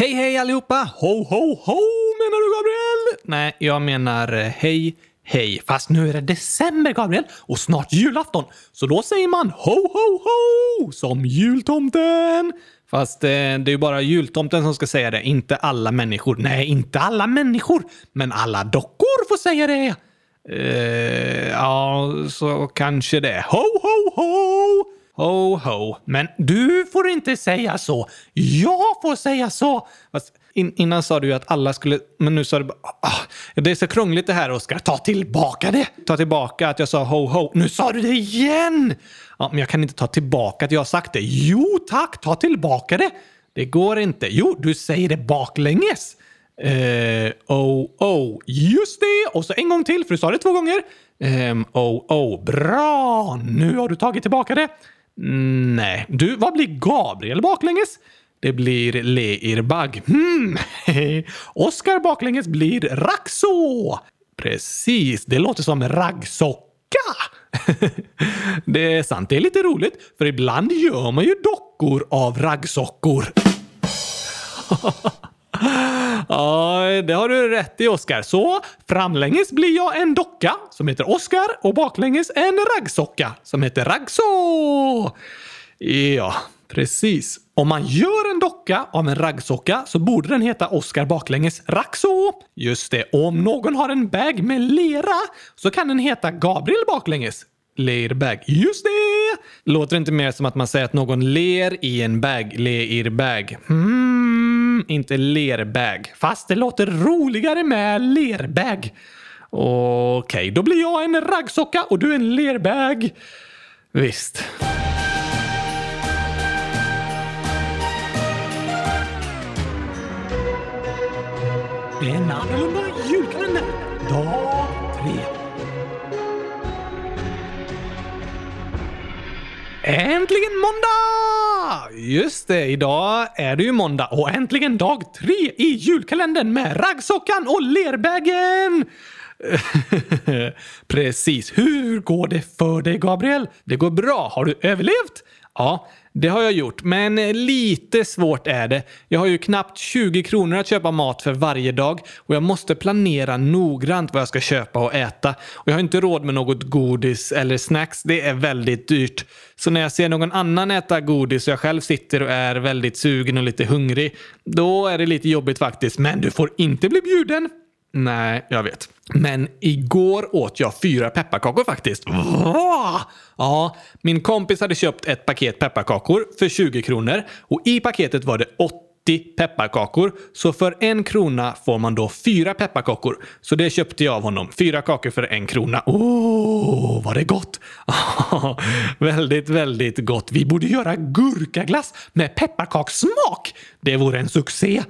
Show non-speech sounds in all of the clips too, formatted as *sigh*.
Hej hej allihopa! Ho ho ho menar du Gabriel? Nej, jag menar eh, hej hej. Fast nu är det december Gabriel och snart julafton. Så då säger man ho ho ho som jultomten. Fast eh, det är ju bara jultomten som ska säga det, inte alla människor. Nej, inte alla människor, men alla dockor får säga det. Eh, ja, så kanske det. Ho, ho, ho! Ho, ho. Men du får inte säga så. Jag får säga så. Fast in, innan sa du ju att alla skulle... Men nu sa du bara... Ah, ah, det är så krångligt det här, Oskar. Ta tillbaka det! Ta tillbaka att jag sa ho, ho. Nu sa du det igen! Ja, men jag kan inte ta tillbaka att jag har sagt det. Jo tack, ta tillbaka det! Det går inte. Jo, du säger det baklänges. Eh, oh, oh. Just det! Och så en gång till, för du sa det två gånger. Eh... oh, oh. Bra! Nu har du tagit tillbaka det. Mm, nej. Du, vad blir Gabriel baklänges? Det blir Leirbag. Hmm. *laughs* Oskar baklänges blir Raxo. Precis, det låter som raggsocka. *laughs* det är sant, det är lite roligt, för ibland gör man ju dockor av raggsockor. *laughs* Ja, det har du rätt i Oskar. Så framlänges blir jag en docka som heter Oskar och baklänges en raggsocka som heter Raggso! Ja, precis. Om man gör en docka av en raggsocka så borde den heta Oskar baklänges Raxo. Just det, och om någon har en bag med lera så kan den heta Gabriel baklänges. Leirbag. Just det! Låter inte mer som att man säger att någon ler i en bag. Leirbag. Hmm, inte lerbag. Fast det låter roligare med lerbag. Okej, okay, då blir jag en raggsocka och du en lerbag. Visst. En annorlunda Äntligen måndag! Just det, idag är det ju måndag och äntligen dag tre i julkalendern med raggsockan och lerbägen! *laughs* Precis. Hur går det för dig, Gabriel? Det går bra. Har du överlevt? Ja, det har jag gjort, men eh, lite svårt är det. Jag har ju knappt 20 kronor att köpa mat för varje dag och jag måste planera noggrant vad jag ska köpa och äta. Och jag har inte råd med något godis eller snacks. Det är väldigt dyrt. Så när jag ser någon annan äta godis och jag själv sitter och är väldigt sugen och lite hungrig, då är det lite jobbigt faktiskt. Men du får inte bli bjuden. Nej, jag vet. Men igår åt jag fyra pepparkakor faktiskt. Ja, min kompis hade köpt ett paket pepparkakor för 20 kronor och i paketet var det 80 pepparkakor. Så för en krona får man då fyra pepparkakor. Så det köpte jag av honom. Fyra kakor för en krona. Åh, oh, var det gott! *laughs* väldigt, väldigt gott. Vi borde göra gurkaglass med pepparkakssmak. Det vore en succé.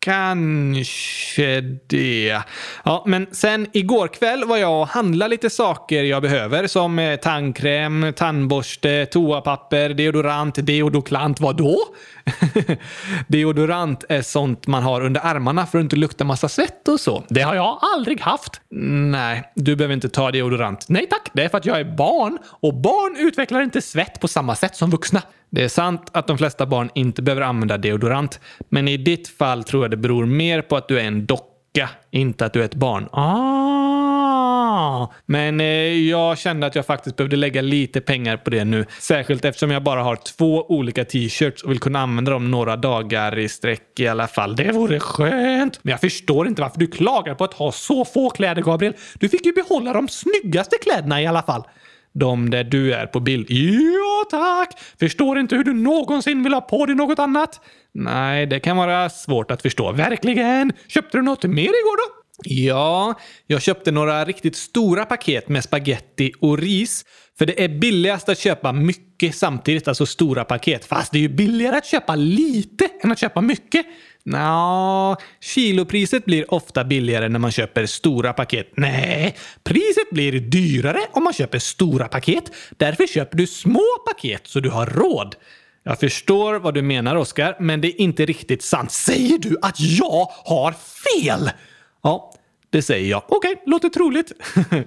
Kanske det. Ja, men sen igår kväll var jag och handlade lite saker jag behöver som eh, tandkräm, tandborste, toapapper, deodorant, deodoklant. Vadå? *laughs* deodorant är sånt man har under armarna för att inte lukta massa svett och så. Det har jag aldrig haft. Nej, du behöver inte ta deodorant. Nej tack, det är för att jag är barn och barn utvecklar inte svett på samma sätt som vuxna. Det är sant att de flesta barn inte behöver använda deodorant, men i ditt fall tror jag det beror mer på att du är en docka, inte att du är ett barn. Ah! Men eh, jag kände att jag faktiskt behövde lägga lite pengar på det nu. Särskilt eftersom jag bara har två olika t-shirts och vill kunna använda dem några dagar i sträck i alla fall. Det vore skönt! Men jag förstår inte varför du klagar på att ha så få kläder, Gabriel. Du fick ju behålla de snyggaste kläderna i alla fall. De där du är på bild. Ja, tack! Förstår inte hur du någonsin vill ha på dig något annat. Nej, det kan vara svårt att förstå. Verkligen! Köpte du något mer igår då? Ja, jag köpte några riktigt stora paket med spaghetti och ris. För det är billigast att köpa mycket samtidigt, alltså stora paket. Fast det är ju billigare att köpa lite än att köpa mycket. Nå, kilopriset blir ofta billigare när man köper stora paket. Nej, priset blir dyrare om man köper stora paket. Därför köper du små paket så du har råd. Jag förstår vad du menar, Oskar, men det är inte riktigt sant. Säger du att jag har fel? Ja, Det säger jag. Okej, okay, låter troligt.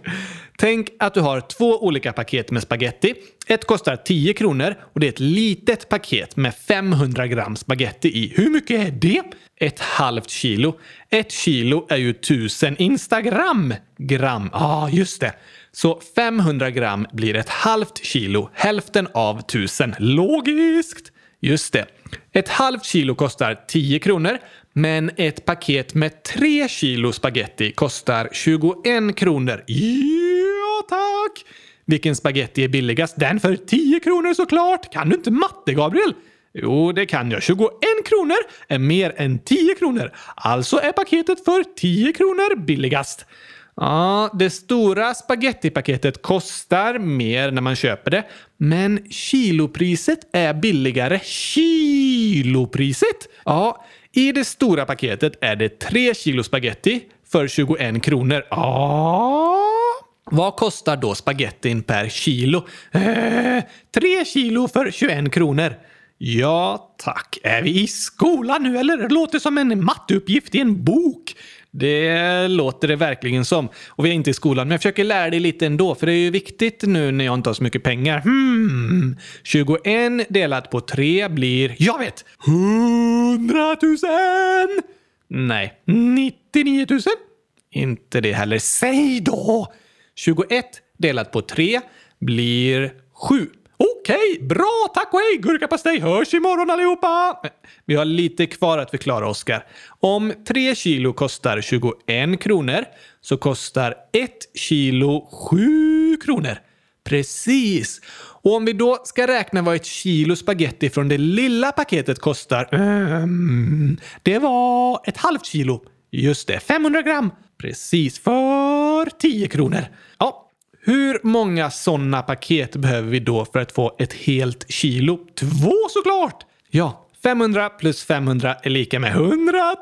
*laughs* Tänk att du har två olika paket med spaghetti. Ett kostar 10 kronor och det är ett litet paket med 500 gram spaghetti i. Hur mycket är det? Ett halvt kilo. Ett kilo är ju 1000 Instagram gram. Ja, ah, just det. Så 500 gram blir ett halvt kilo, hälften av 1000. Logiskt! Just det. Ett halvt kilo kostar 10 kronor, men ett paket med 3 kilo spaghetti kostar 21 kronor. Ja, tack! Vilken spaghetti är billigast? Den för 10 kronor såklart! Kan du inte matte, Gabriel? Jo, det kan jag. 21 kronor är mer än 10 kronor. Alltså är paketet för 10 kronor billigast. Ja, det stora spagettipaketet kostar mer när man köper det, men kilopriset är billigare. Kilopriset? Ja, i det stora paketet är det 3 kilo spaghetti för 21 kronor. Ah. Vad kostar då spagettin per kilo? Eh, 3 kilo för 21 kronor. Ja, tack. Är vi i skolan nu eller? Det låter som en matteuppgift i en bok. Det låter det verkligen som. Och vi är inte i skolan, men jag försöker lära dig lite ändå, för det är ju viktigt nu när jag inte har så mycket pengar. Hmm. 21 delat på 3 blir, jag vet, 100 000! Nej, 99 000? Inte det heller. Säg då! 21 delat på 3 blir 7. Okej, bra! Tack och hej! Gurkapastej hörs imorgon allihopa! Vi har lite kvar att förklara, Oskar. Om 3 kilo kostar 21 kronor så kostar 1 kilo 7 kronor. Precis! Och om vi då ska räkna vad ett kilo spaghetti från det lilla paketet kostar. Um, det var ett halvt kilo. Just det, 500 gram. Precis, för 10 kronor. Ja, hur många sådana paket behöver vi då för att få ett helt kilo? Två såklart! Ja, 500 plus 500 är lika med 100 000!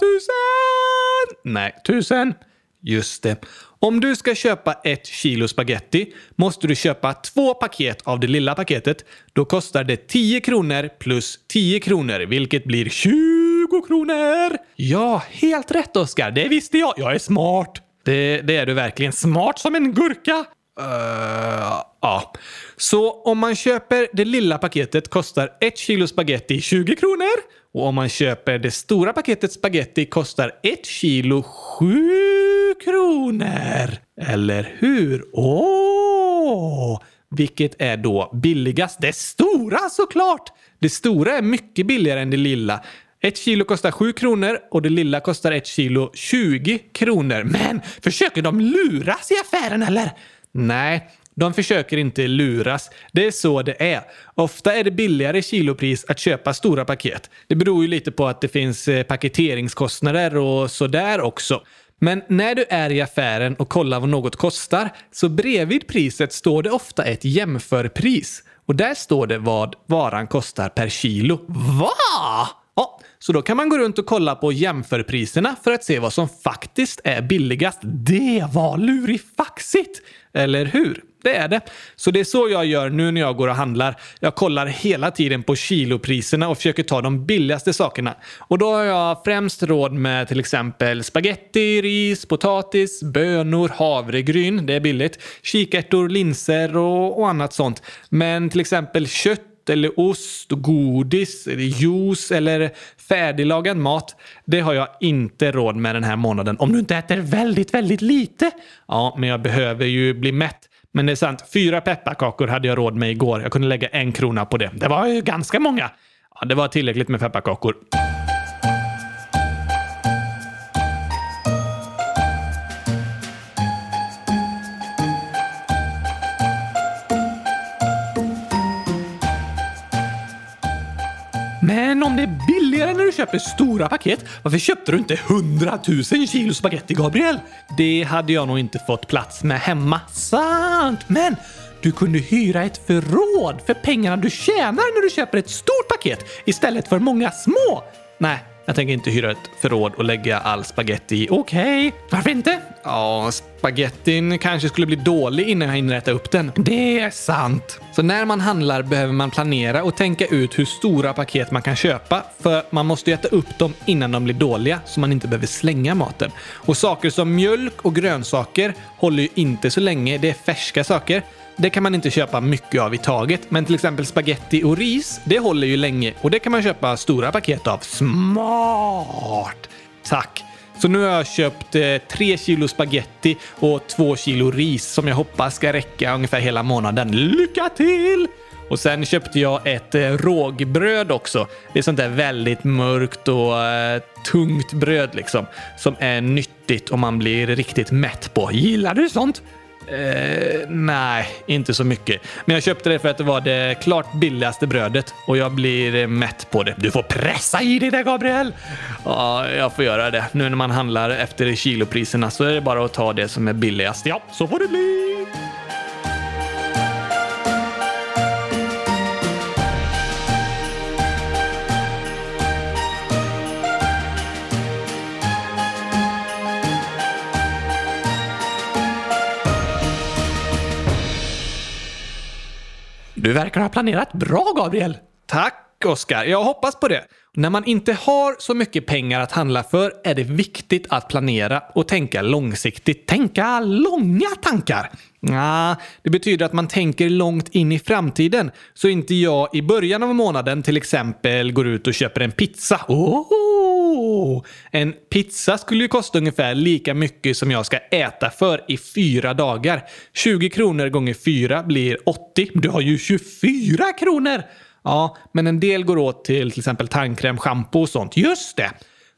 Nej, 1000. Just det. Om du ska köpa ett kilo spaghetti måste du köpa två paket av det lilla paketet. Då kostar det 10 kronor plus 10 kronor, vilket blir 20 kronor. Ja, helt rätt Oskar. Det visste jag. Jag är smart. Det, det är du verkligen. Smart som en gurka. Uh, ja. Så om man köper det lilla paketet kostar ett kilo spaghetti 20 kronor. Och om man köper det stora paketet spaghetti kostar ett kilo 7 kronor. Eller hur? Åh! Vilket är då billigast? Det stora såklart! Det stora är mycket billigare än det lilla. Ett kilo kostar 7 kronor och det lilla kostar ett kilo 20 kronor. Men försöker de luras i affären eller? Nej, de försöker inte luras. Det är så det är. Ofta är det billigare kilopris att köpa stora paket. Det beror ju lite på att det finns eh, paketeringskostnader och sådär också. Men när du är i affären och kollar vad något kostar så bredvid priset står det ofta ett jämförpris. Och där står det vad varan kostar per kilo. Va? Ja, så då kan man gå runt och kolla på jämförpriserna för att se vad som faktiskt är billigast. Det var lurifaxigt! Eller hur? Det är det. Så det är så jag gör nu när jag går och handlar. Jag kollar hela tiden på kilopriserna och försöker ta de billigaste sakerna. Och då har jag främst råd med till exempel spaghetti, ris, potatis, bönor, havregryn. Det är billigt. Kikärtor, linser och, och annat sånt. Men till exempel kött eller ost, godis, eller juice eller färdiglagad mat. Det har jag inte råd med den här månaden. Om du inte äter väldigt, väldigt lite. Ja, men jag behöver ju bli mätt. Men det är sant, fyra pepparkakor hade jag råd med igår. Jag kunde lägga en krona på det. Det var ju ganska många. Ja, det var tillräckligt med pepparkakor. Köper stora paket, varför köpte du inte 100 000 kilo spaghetti, Gabriel? Det hade jag nog inte fått plats med hemma. Sant! Men du kunde hyra ett förråd för pengarna du tjänar när du köper ett stort paket istället för många små. Nej, jag tänker inte hyra ett förråd och lägga all spaghetti i. Okej, okay. varför inte? Ja, spagettin kanske skulle bli dålig innan jag hinner äta upp den. Det är sant. Så när man handlar behöver man planera och tänka ut hur stora paket man kan köpa. För man måste äta upp dem innan de blir dåliga så man inte behöver slänga maten. Och saker som mjölk och grönsaker håller ju inte så länge. Det är färska saker. Det kan man inte köpa mycket av i taget, men till exempel spaghetti och ris, det håller ju länge och det kan man köpa stora paket av. Smart! Tack! Så nu har jag köpt eh, tre kilo spaghetti och två kilo ris som jag hoppas ska räcka ungefär hela månaden. Lycka till! Och sen köpte jag ett eh, rågbröd också. Det är sånt där väldigt mörkt och eh, tungt bröd liksom. Som är nyttigt och man blir riktigt mätt på. Gillar du sånt? Eh, nej, inte så mycket. Men jag köpte det för att det var det klart billigaste brödet och jag blir eh, mätt på det. Du får pressa i dig det, Gabriel! Ja, jag får göra det. Nu när man handlar efter kilopriserna så är det bara att ta det som är billigast. Ja, så får det bli! Du verkar ha planerat bra, Gabriel. Tack, Oskar. Jag hoppas på det. När man inte har så mycket pengar att handla för är det viktigt att planera och tänka långsiktigt. Tänka långa tankar. Ja, det betyder att man tänker långt in i framtiden. Så inte jag i början av månaden till exempel går ut och köper en pizza. Oh! En pizza skulle ju kosta ungefär lika mycket som jag ska äta för i fyra dagar. 20 kronor gånger fyra blir 80. Du har ju 24 kronor! Ja, men en del går åt till till exempel tandkräm, schampo och sånt. Just det!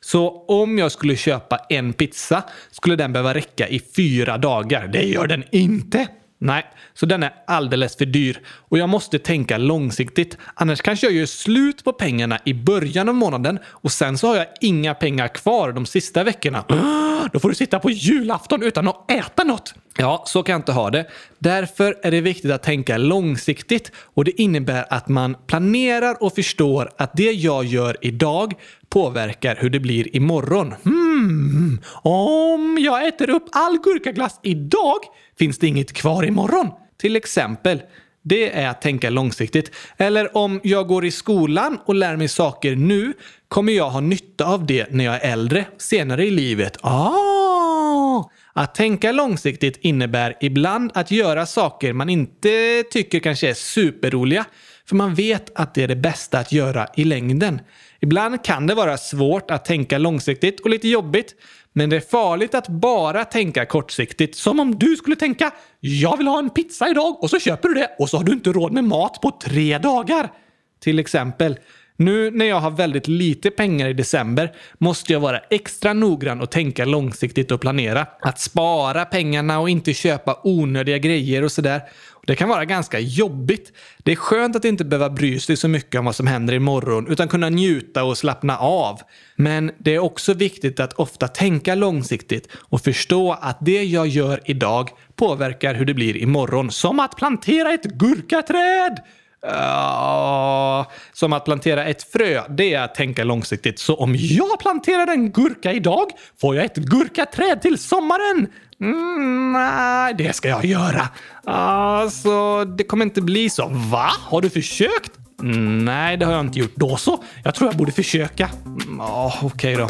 Så om jag skulle köpa en pizza skulle den behöva räcka i fyra dagar. Det gör den inte! Nej, så den är alldeles för dyr. Och jag måste tänka långsiktigt. Annars kanske jag gör slut på pengarna i början av månaden och sen så har jag inga pengar kvar de sista veckorna. *gasps* Då får du sitta på julafton utan att äta något. Ja, så kan jag inte ha det. Därför är det viktigt att tänka långsiktigt och det innebär att man planerar och förstår att det jag gör idag påverkar hur det blir imorgon. Hmm, Hmm, om jag äter upp all gurkaglass idag finns det inget kvar imorgon. Till exempel. Det är att tänka långsiktigt. Eller om jag går i skolan och lär mig saker nu kommer jag ha nytta av det när jag är äldre, senare i livet. Ah! Att tänka långsiktigt innebär ibland att göra saker man inte tycker kanske är superroliga, för man vet att det är det bästa att göra i längden. Ibland kan det vara svårt att tänka långsiktigt och lite jobbigt, men det är farligt att bara tänka kortsiktigt. Som om du skulle tänka “Jag vill ha en pizza idag” och så köper du det och så har du inte råd med mat på tre dagar. Till exempel. Nu när jag har väldigt lite pengar i december måste jag vara extra noggrann och tänka långsiktigt och planera. Att spara pengarna och inte köpa onödiga grejer och sådär. Det kan vara ganska jobbigt. Det är skönt att inte behöva bry sig så mycket om vad som händer imorgon utan kunna njuta och slappna av. Men det är också viktigt att ofta tänka långsiktigt och förstå att det jag gör idag påverkar hur det blir imorgon. Som att plantera ett gurkaträd! Uh, som att plantera ett frö, det är att tänka långsiktigt. Så om jag planterar en gurka idag får jag ett gurkaträd till sommaren. Mm, nej, det ska jag göra. Alltså, det kommer inte bli så. Va? Har du försökt? Mm, nej, det har jag inte gjort. Då så. Jag tror jag borde försöka. Mm, Okej okay då.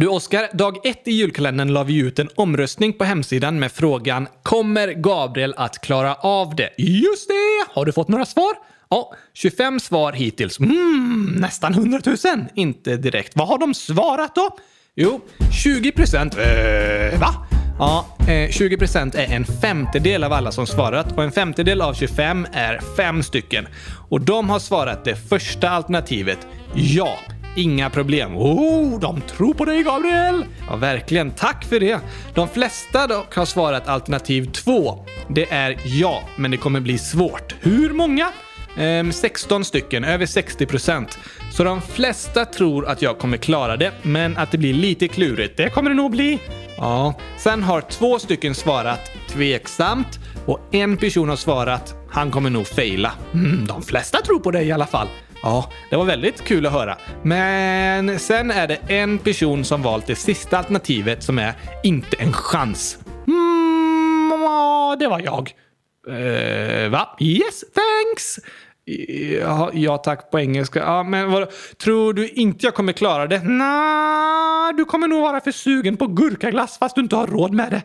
Du Oskar, dag ett i julkalendern la vi ut en omröstning på hemsidan med frågan “Kommer Gabriel att klara av det?” Just det! Har du fått några svar? Ja, 25 svar hittills. Mm, nästan 100 000. Inte direkt. Vad har de svarat då? Jo, 20 procent. Eh, va? Ja, eh, 20 procent är en femtedel av alla som svarat och en femtedel av 25 är fem stycken. Och de har svarat det första alternativet, ja. Inga problem. Oh, de tror på dig Gabriel! Ja, verkligen. Tack för det. De flesta dock har svarat alternativ två. Det är ja, men det kommer bli svårt. Hur många? Ehm, 16 stycken, över 60 procent. Så de flesta tror att jag kommer klara det, men att det blir lite klurigt. Det kommer det nog bli. Ja. Sen har två stycken svarat tveksamt och en person har svarat han kommer nog faila. Mm, de flesta tror på dig i alla fall. Ja, det var väldigt kul att höra. Men sen är det en person som valt det sista alternativet som är inte en chans. Mm, det var jag. Eh, va? Yes, thanks! Ja, ja, tack på engelska. Ja, men vad, tror du inte jag kommer klara det? Nej, du kommer nog vara för sugen på gurkaglass fast du inte har råd med det.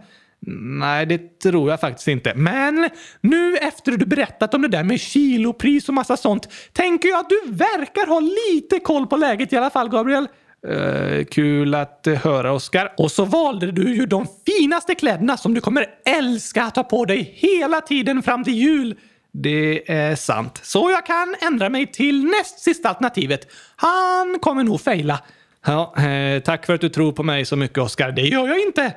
Nej, det tror jag faktiskt inte. Men nu efter du berättat om det där med kilopris och massa sånt tänker jag att du verkar ha lite koll på läget i alla fall, Gabriel. Uh, kul att höra, Oskar. Och så valde du ju de finaste kläderna som du kommer älska att ha på dig hela tiden fram till jul. Det är sant. Så jag kan ändra mig till näst sista alternativet. Han kommer nog fejla. Ja, eh, tack för att du tror på mig så mycket, Oskar. Det gör jag inte.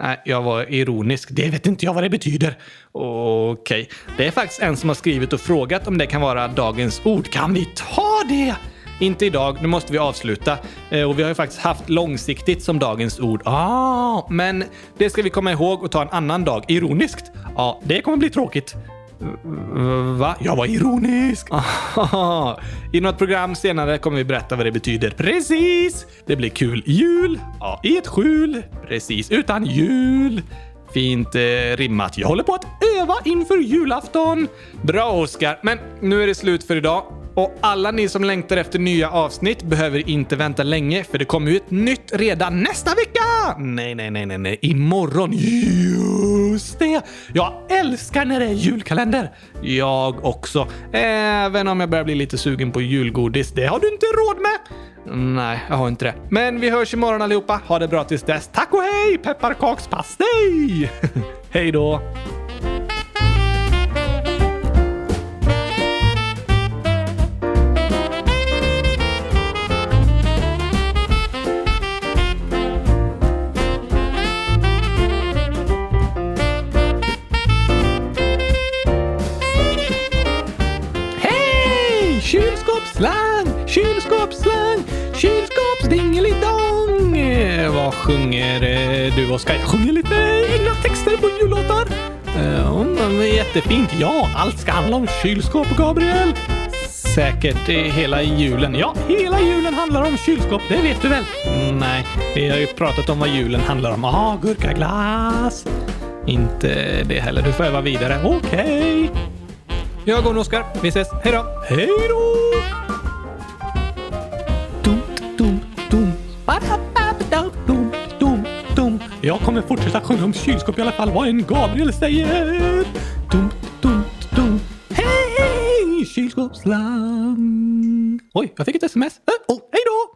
Nej, jag var ironisk. Det vet inte jag vad det betyder. Okej. Okay. Det är faktiskt en som har skrivit och frågat om det kan vara dagens ord. Kan vi ta det? Inte idag, nu måste vi avsluta. Eh, och vi har ju faktiskt haft långsiktigt som dagens ord. Ah, men det ska vi komma ihåg och ta en annan dag. Ironiskt? Ja, det kommer bli tråkigt. Va? Jag var ironisk! *laughs* I något program senare kommer vi berätta vad det betyder. Precis! Det blir kul. Jul! Ja, i ett skjul. Precis, utan jul. Fint eh, rimmat. Jag håller på att öva inför julafton. Bra Oskar, men nu är det slut för idag. Och alla ni som längtar efter nya avsnitt behöver inte vänta länge för det kommer ju ett nytt redan nästa vecka! Nej, nej, nej, nej, nej. Imorgon. Just det! Jag älskar när det är julkalender. Jag också. Även om jag börjar bli lite sugen på julgodis. Det har du inte råd med. Nej, jag har inte det. Men vi hörs imorgon allihopa. Ha det bra tills dess. Tack och hej! Pepparkakspastej! *laughs* hej då! Du Oskar? Jag sjunger lite egna texter på jullåtar. Uh, jättefint. Ja, allt ska handla om kylskåp, Gabriel. Säkert hela julen. Ja, hela julen handlar om kylskåp. Det vet du väl? Nej, vi har ju pratat om vad julen handlar om. Aha, gurkaglass. Inte det heller. Du får öva vidare. Okej. Okay. Jag går nu Oskar. Vi ses. Hej då! Hej då! Jag kommer fortsätta sjunga om kylskåp i alla fall, vad en Gabriel säger. Dum, dum, dum. Hej, kylskåpsland! Oj, jag fick ett sms. Äh, oh, hej då!